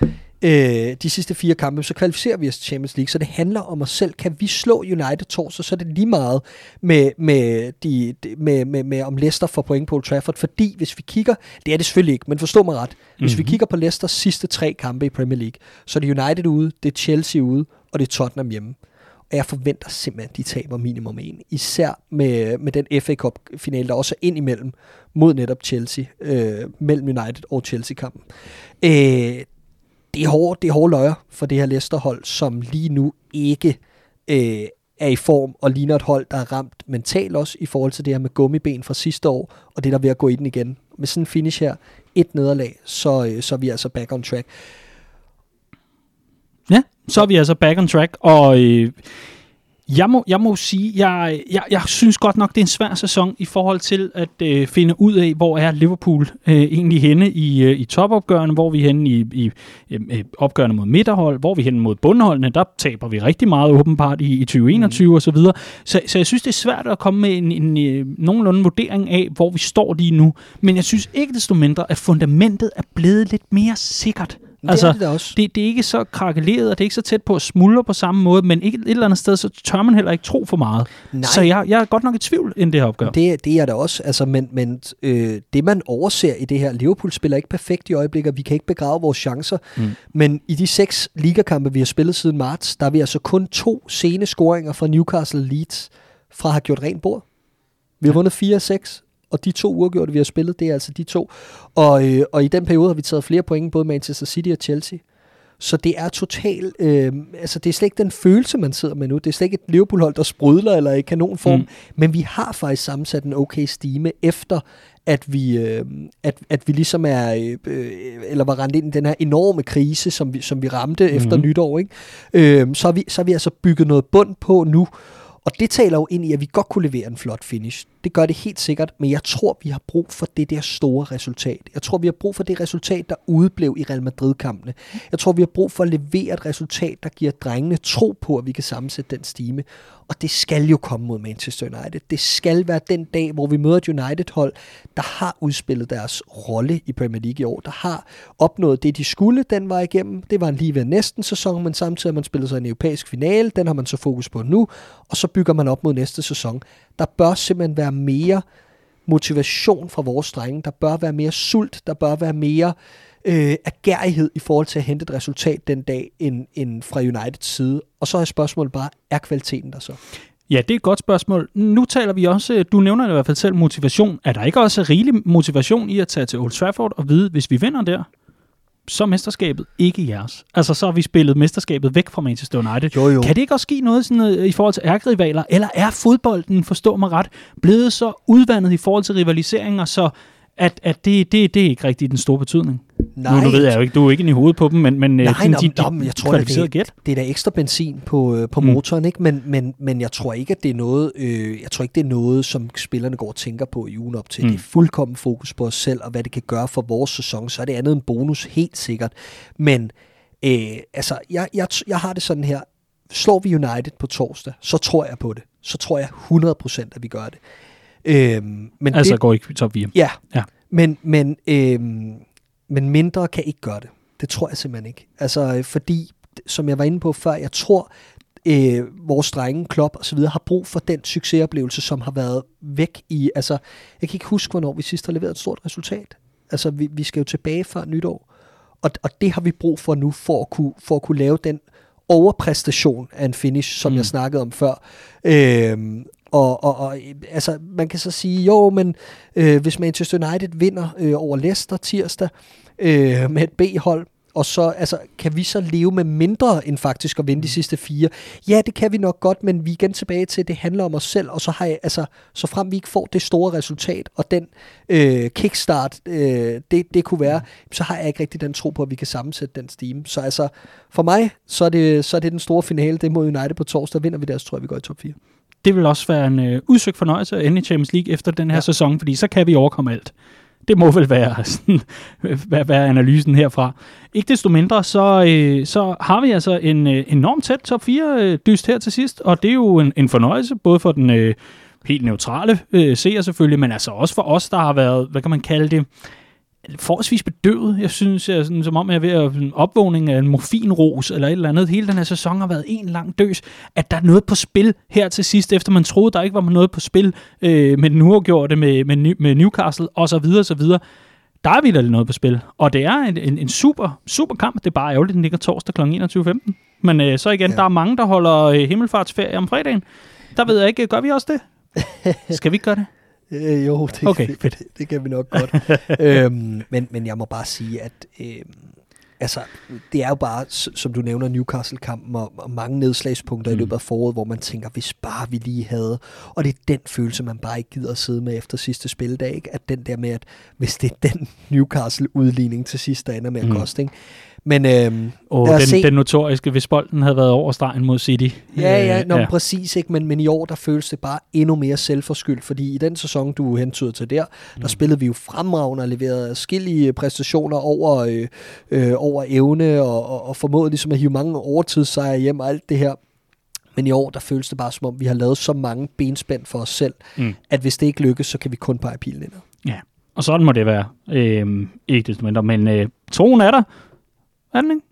øh, de sidste fire kampe, så kvalificerer vi os til Champions League. Så det handler om os selv. Kan vi slå United torsdag, så er det lige meget med, med, de, med, med, med om Leicester får point på Old Trafford. Fordi hvis vi kigger, det er det selvfølgelig ikke, men forstå mig ret. Hvis mm-hmm. vi mhm. kigger på Leicesters sidste tre kampe i Premier League, så er det United ude, det er Chelsea ude, og det er Tottenham hjemme. Og jeg forventer simpelthen, at de taber minimum en. Især med, med den FA Cup-finale, der også er ind imellem mod netop Chelsea, øh, mellem United og Chelsea-kampen. Øh, det er hårde, det er hårde løjer for det her Leicester-hold, som lige nu ikke øh, er i form og ligner et hold, der er ramt mentalt også i forhold til det her med gummiben fra sidste år, og det der er ved at gå i den igen. Med sådan en finish her, et nederlag, så, øh, så er vi altså back on track. Så er vi altså back on track, og øh, jeg må, jeg må sige, jeg, jeg, jeg synes godt nok, det er en svær sæson i forhold til at øh, finde ud af, hvor er Liverpool øh, egentlig henne i, øh, i topopgørende, hvor er vi henne i, i øh, opgørende mod midterhold, hvor er vi henne mod bundholdene, der taber vi rigtig meget åbenbart i, i 2021 mm. og så videre. Så, så jeg synes, det er svært at komme med en, en, en øh, nogenlunde vurdering af, hvor vi står lige nu. Men jeg synes ikke desto mindre, at fundamentet er blevet lidt mere sikkert det altså, er det også. Det, det er ikke så krakeleret, og det er ikke så tæt på at smuldre på samme måde, men ikke, et eller andet sted, så tør man heller ikke tro for meget. Nej. Så jeg, jeg er godt nok i tvivl, inden det her opgør. Det, det er der også, altså, men, men øh, det man overser i det her, Liverpool spiller ikke perfekt i øjeblikket, vi kan ikke begrave vores chancer, mm. men i de seks ligakampe, vi har spillet siden marts, der er vi altså kun to sene scoringer fra Newcastle Leeds fra at have gjort rent bord. Vi har ja. vundet 4-6, og de to uafgjorte, vi har spillet, det er altså de to. Og, øh, og i den periode har vi taget flere point, både Manchester City og Chelsea. Så det er totalt, øh, altså det er slet ikke den følelse, man sidder med nu. Det er slet ikke et Liverpool-hold, der sprudler eller i kanonform. Mm. Men vi har faktisk sammensat en okay stime, efter at vi, øh, at, at vi ligesom er, øh, eller var rendt ind i den her enorme krise, som vi, som vi ramte mm. efter nytår. Ikke? Øh, så, har vi, så har vi altså bygget noget bund på nu, og det taler jo ind i, at vi godt kunne levere en flot finish. Det gør det helt sikkert, men jeg tror, vi har brug for det der store resultat. Jeg tror, vi har brug for det resultat, der udblev i Real Madrid-kampene. Jeg tror, vi har brug for at levere et resultat, der giver drengene tro på, at vi kan sammensætte den stime. Og det skal jo komme mod Manchester United. Det skal være den dag, hvor vi møder et United-hold, der har udspillet deres rolle i Premier League i år, der har opnået det, de skulle den var igennem. Det var en lige ved næsten sæson, men samtidig har man spillet sig en europæisk finale. Den har man så fokus på nu, og så bygger man op mod næste sæson. Der bør simpelthen være mere motivation fra vores drenge. Der bør være mere sult. Der bør være mere øh, agerighed i forhold til at hente et resultat den dag end, end fra Uniteds side. Og så er spørgsmålet bare, er kvaliteten der så? Ja, det er et godt spørgsmål. Nu taler vi også, du nævner i hvert fald selv motivation. Er der ikke også rigelig motivation i at tage til Old Trafford og vide, hvis vi vinder der, så er mesterskabet ikke jeres. Altså, så har vi spillet mesterskabet væk fra Manchester United. Jo, jo. Kan det ikke også ske noget sådan, uh, i forhold til ærkerivaler? Eller er fodbolden, forstå mig ret, blevet så udvandet i forhold til rivaliseringer, så at, at det, det, det er ikke rigtig den store betydning. Nej, Nu, nu ved jeg jo ikke, du er ikke i hovedet på dem, men, men Nej, sådan, de, de men jeg tror, det, gæt. det er da ekstra benzin på, øh, på Mm. motoren, ikke? Men, men, men jeg tror ikke, at det er noget, øh, jeg tror ikke, det er noget, som spillerne går og tænker på i ugen op til. Mm. Det er fuldkommen fokus på os selv, og hvad det kan gøre for vores sæson. Så er det andet en bonus, helt sikkert. Men øh, altså, jeg, jeg, jeg har det sådan her. Slår vi United på torsdag, så tror jeg på det. Så tror jeg 100% at vi gør det. Øhm, men Altså det, går ikke i top 4. Ja, Ja. men, men, øhm, men mindre kan ikke gøre det. Det tror jeg simpelthen ikke. Altså, øh, fordi, som jeg var inde på før, jeg tror, øh, vores drenge, Klopp og så videre, har brug for den succesoplevelse, som har været væk i, altså, jeg kan ikke huske, hvornår vi sidst har leveret et stort resultat. Altså, vi, vi skal jo tilbage før nytår, og, og det har vi brug for nu, for at kunne, for at kunne lave den overpræstation af en finish, som Mm. jeg snakkede om før. Øhm, og, og, og altså, man kan så sige, jo, men øh, hvis Manchester United vinder øh, over Leicester tirsdag øh, med et B-hold, og så altså, kan vi så leve med mindre end faktisk at vinde de sidste fire? Ja, det kan vi nok godt, men vi er igen tilbage til, at det handler om os selv, og så har jeg, altså, så frem vi ikke får det store resultat, og den øh, kickstart, øh, det, det kunne være, så har jeg ikke rigtig den tro på, at vi kan sammensætte den steam. Så altså, for mig, så er det, så er det den store finale, det er mod United på torsdag. Vinder vi der, så tror jeg, vi går i top 4. Det vil også være en øh, udsøgt fornøjelse at ende i Champions League efter den her ja. Sæson, fordi så kan vi overkomme alt. Det må vel være, (laughs) sådan, være, være analysen herfra. Ikke desto mindre, så, øh, så har vi altså en øh, enormt tæt top 4 øh, dyst her til sidst, og det er jo en, en fornøjelse, både for den øh, helt neutrale øh, seer selvfølgelig, men altså også for os, der har været, hvad kan man kalde det, forholdsvis bedøvet. Jeg synes, jeg, er sådan, som om jeg er ved at en opvågning af en morfinros eller et eller andet. Hele den her sæson har været en lang døs. At der er noget på spil her til sidst, efter man troede, der ikke var noget på spil øh, med den uafgjorte med, med, med Newcastle og så videre, så videre. Der er vildt noget på spil. Og det er en, en, en super, super kamp. Det er bare ærgerligt, den ligger torsdag kl. 21.15. Men øh, så igen. Ja. der er mange, der holder øh, himmelfartsferie om fredagen. Der ved jeg ikke, gør vi også det? (laughs) Skal vi ikke gøre det? Øh, jo, det, Okay, det, det, det kan vi nok godt. (laughs) øhm, men, men jeg må bare sige, at øhm, altså, det er jo bare, som du nævner, Newcastle-kampen og, og mange nedslagspunkter. Mm. i løbet af foråret, hvor man tænker, hvis bare vi lige havde. Og det er den følelse, man bare ikke gider at sidde med efter sidste spildag. Ikke? At den der med, at hvis det er den Newcastle-udligning til sidst, der ender med at Mm. koste. Ikke? Men øhm, os den, se. den notoriske, hvis bolden havde været over stregen mod City. Ja, ja, Øh, nå, ja. præcis ikke, men, men i år der føles det bare endnu mere selvforskyldt, fordi i den sæson, du hentyder til der, der Mm. spillede vi jo fremragende og leverede skillige præstationer over, øh, øh, over evne og, og, og formåede ligesom at hive mange overtidssejre hjem og alt det her. Men i år, der føles det bare som om, vi har lavet så mange benspænd for os selv, Mm. at hvis det ikke lykkes, så kan vi kun pege pilen ind. Ja, og sådan må det være. Øhm, ikke desto mindre, men øh, troen er der. Er den ikke?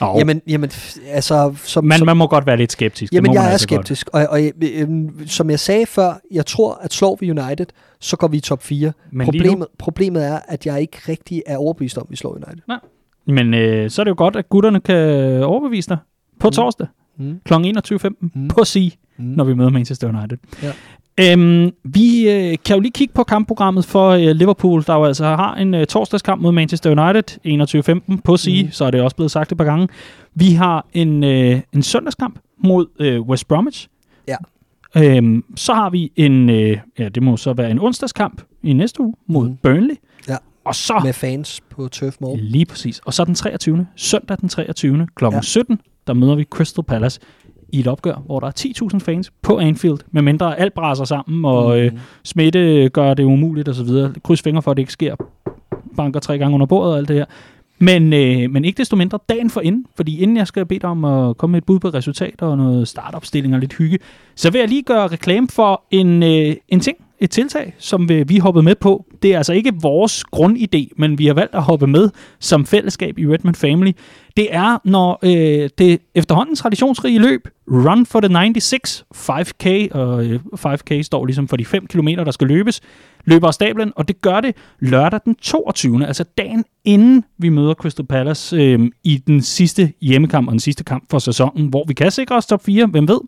oh, (laughs) Jamen, jamen, altså... Som, man, som, man må godt være lidt skeptisk. det Jamen, man jeg er altså godt. skeptisk, og, og øh, som jeg sagde før, jeg tror, at slår vi United, så går vi i top 4. Men Problemet, problemet er, at jeg ikke rigtig er overbevist om, at vi slår United. Men øh, så er det jo godt, at gutterne kan overbevise dig på Mm. torsdag Mm. kl. 21.15 Mm. på Sea, Mm. når vi møder Manchester United. Ja. Øhm, vi øh, kan jo lige kigge på kampprogrammet for øh, Liverpool, der jo altså har en øh, torsdagskamp mod Manchester United 21.15 på Mhm. mm. så er det også blevet sagt et par gange. Vi har en, øh, en søndagskamp mod øh, West Bromwich. Ja. Øhm, så har vi en, øh, ja, det må så være en onsdagskamp i næste uge mod Mhm. Burnley. Ja. Og så Med fans på Turf Moor. Lige præcis. Og så den 23. Søndag den 23. kl. Ja. 17. Der møder vi Crystal Palace i et opgør, hvor der er 10.000 fans på Anfield, med mindre alt braser sammen, og øh, Mm. smitte gør det umuligt osv. Kryds fingre for, at det ikke sker. Banker tre gange under bordet og alt det her. Men, øh, men ikke desto mindre dagen for inden, fordi inden jeg skal bede dig om at komme med et bud på resultater og noget startopstilling og lidt hygge, så vil jeg lige gøre reklame for en, øh, en ting, et tiltag, som vi, vi hoppede med på. Det er altså ikke vores grundidé, men vi har valgt at hoppe med som fællesskab i Redmond Family. Det er, når øh, det efterhånden traditionsrige løb, Run for the 96, 5K, og øh, 5K står ligesom for de 5 km, der skal løbes, løber af stablen, og det gør det lørdag den 22. Altså dagen inden vi møder Crystal Palace øh, i den sidste hjemmekamp og den sidste kamp for sæsonen, hvor vi kan sikre os top 4, hvem ved.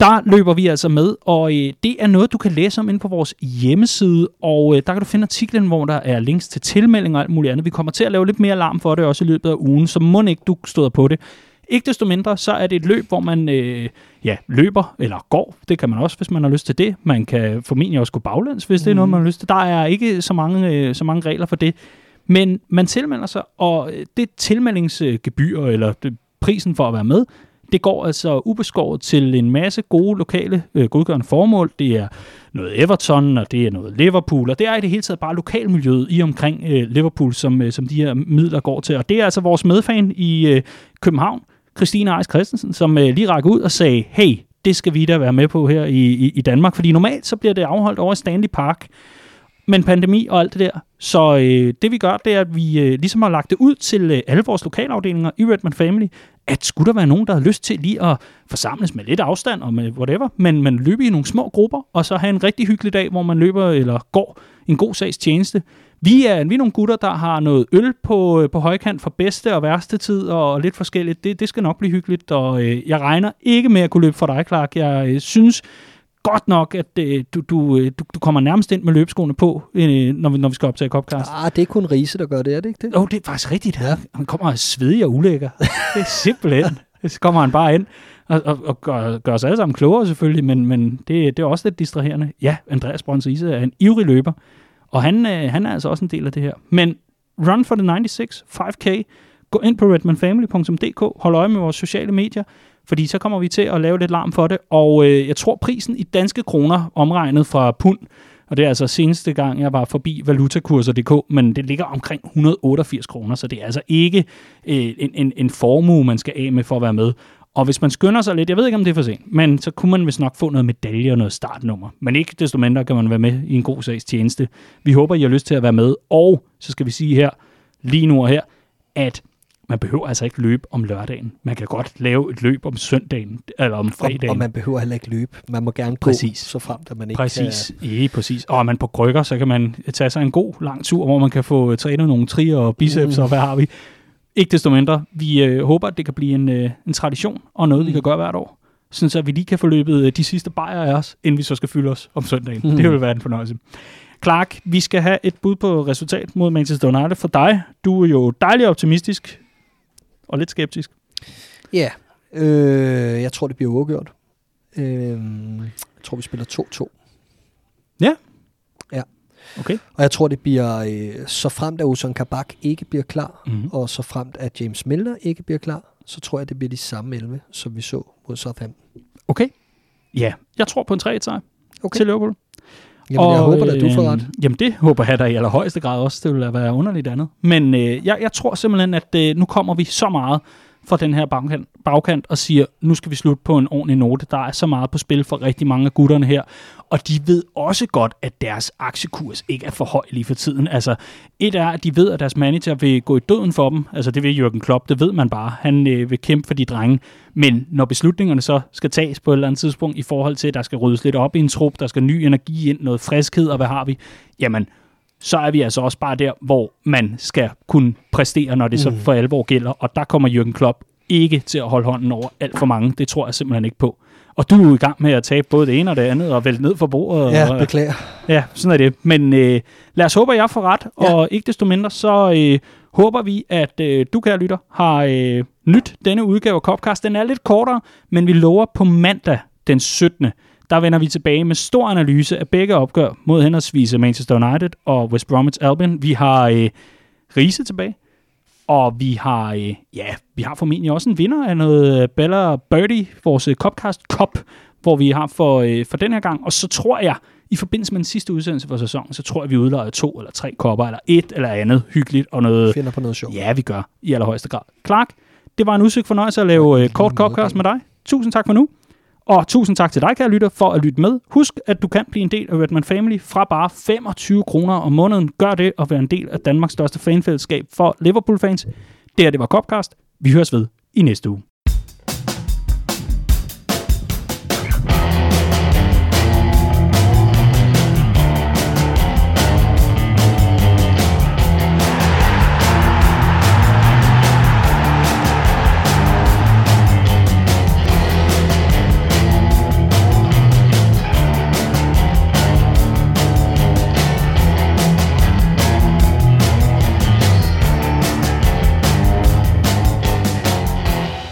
Der løber vi altså med, og øh, det er noget, du kan læse om inde på vores hjemmeside, og øh, der kan du finde artiklen, hvor der er links til tilmelding og alt muligt andet. Vi kommer til at lave lidt mere alarm for det også i løbet af ugen, så må ikke du støder på det. Ikke desto mindre, så er det et løb, hvor man øh, ja, løber eller går. Det kan man også, hvis man har lyst til det. Man kan formentlig også gå baglæns, hvis mm. det er noget, man har lyst til. Der er ikke så mange, øh, så mange regler for det. Men man tilmelder sig, og det tilmeldingsgebyr, eller det, prisen for at være med, det går altså ubeskåret til en masse gode lokale øh, godgørende formål. Det er noget Everton, og det er noget Liverpool, og det er i det hele taget bare lokalmiljøet i omkring øh, Liverpool, som, øh, som de her midler går til. Og det er altså vores medfan i øh, København, Christine Eis Christensen, som øh, lige rækker ud og sagde, hey, det skal vi da være med på her i, i, i Danmark, fordi normalt så bliver det afholdt over i Stanley Park, men pandemi og alt det der. Så øh, det vi gør, det er, at vi øh, ligesom har lagt det ud til øh, alle vores lokalafdelinger i Redman Family, at skulle der være nogen, der har lyst til lige at forsamles med lidt afstand og med whatever, men man løber i nogle små grupper, og så have en rigtig hyggelig dag, hvor man løber eller går en god sags tjeneste. Vi er, vi er nogle gutter, der har noget øl på, øh, på højkant for bedste og værste tid, og lidt forskelligt. Det, det skal nok blive hyggeligt, og øh, jeg regner ikke med at kunne løbe for dig, Clark. Jeg øh, synes, godt nok, at øh, du, du, øh, du, du kommer nærmest ind med løbeskoene på, øh, når, vi, når vi skal optage Copcast. Ah, det er kun Riese, der gør det, er det ikke det? Åh, oh, det er faktisk rigtigt. Ja. Han kommer svedig og ulækker. (laughs) det er simpelthen. Så kommer han bare ind og, og, og gør, gør os alle sammen klogere selvfølgelig, men, men det, det er også lidt distraherende. Ja, Andreas Brøns Ise er en ivrig løber, og han, øh, han er altså også en del af det her. Men Run for the 96, 5K, gå ind på redmanfamily.dk, hold øje med vores sociale medier, fordi så kommer vi til at lave lidt larm for det, og øh, jeg tror prisen i danske kroner, omregnet fra pund, og det er altså seneste gang, jeg var forbi valutakurser.dk, men det ligger omkring 188 kroner, så det er altså ikke øh, en, en, en formue, man skal af med for at være med. Og hvis man skynder sig lidt, jeg ved ikke, om det er for sent, men så kunne man vist nok få noget medalje og noget startnummer. Men ikke desto mindre kan man være med i en god sags tjeneste. Vi håber, I har lyst til at være med. Og så skal vi sige her, lige nu og her, at man behøver altså ikke løbe om lørdagen. Man kan godt lave et løb om søndagen, eller om fredagen. Og, og man behøver heller ikke løbe. Man må gerne præcis. gå, så frem, at man ikke Præcis, kan... ja, præcis. Og er man på krykker, så kan man tage sig en god lang tur, hvor man kan få trænet nogle trier og biceps, mm. og hvad har vi. Ikke desto mindre, vi øh, håber, at det kan blive en, øh, en tradition, og noget, mm. vi kan gøre hvert år. Sådan så vi lige kan få løbet øh, de sidste bajer af os, inden vi så skal fylde os om søndagen. Mm. Det vil være en fornøjelse. Clark, vi skal have et bud på resultat mod Manchester United for dig. Du er jo dejligt optimistisk og lidt skeptisk. Ja, øh, jeg tror, det bliver uafgjort. Øh, jeg tror, vi spiller 2-2. Ja? Ja. Okay. Og jeg tror, det bliver, øh, så fremt at Ozan Kabak ikke bliver klar, mm-hmm. og så fremt at James Milner ikke bliver klar, så tror jeg, det bliver de samme 11, som vi så mod Southampton. Okay. Ja, jeg tror på en 3 sejr okay. til Liverpool. Jamen, og, jeg håber at du får ret. Øh, jamen, det håber jeg da i allerhøjeste grad også. Det ville være underligt andet. Men øh, jeg, jeg tror simpelthen, at øh, nu kommer vi så meget fra den her bagkant, bagkant og siger, nu skal vi slutte på en ordentlig note. Der er så meget på spil for rigtig mange af gutterne her. Og de ved også godt, at deres aktiekurs ikke er for høj lige for tiden. Altså, et er, at de ved, at deres manager vil gå i døden for dem. Altså, det vil Jürgen Klopp, det ved man bare. Han øh, vil kæmpe for de drenge. Men når beslutningerne så skal tages på et eller andet tidspunkt i forhold til, at der skal ryddes lidt op i en trup, der skal ny energi ind, noget friskhed, og hvad har vi? Jamen, så er vi altså også bare der, hvor man skal kunne præstere, når det mm. så for alvor gælder. Og der kommer Jürgen Klopp ikke til at holde hånden over alt for mange. Det tror jeg simpelthen ikke på. Og du er i gang med at tabe både det ene og det andet, og vælte ned for bordet. Ja, og, beklager. Ja, sådan er det. Men øh, lad os håbe, at jeg får ret, ja. og ikke desto mindre, så øh, håber vi, at øh, du, kære lytter, har øh, nyt denne udgave af Copcast. Den er lidt kortere, men vi lover på mandag den 17 der vender vi tilbage med stor analyse af begge opgør mod henholdsvis Manchester United og West Bromwich Albion. Vi har øh, Riese tilbage, og vi har, øh, ja, vi har formentlig også en vinder af noget øh, Bella Birdie, vores øh, Copcast Cup, hvor vi har for, øh, for den her gang. Og så tror jeg, i forbindelse med den sidste udsendelse for sæsonen, så tror jeg, vi udlejer to eller tre kopper, eller et eller andet hyggeligt. Og noget, Finder på noget sjovt. Ja, vi gør, i allerhøjeste grad. Clark, det var en udsigt fornøjelse at lave øh, kort Copcast med dig. Tusind tak for nu. Og tusind tak til dig, kære lytter, for at lytte med. Husk, at du kan blive en del af Redman Family fra bare 25 kroner om måneden. Gør det og vær en del af Danmarks største fanfællesskab for Liverpool-fans. Det her, det var Copcast. Vi høres ved i næste uge.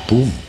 Boom.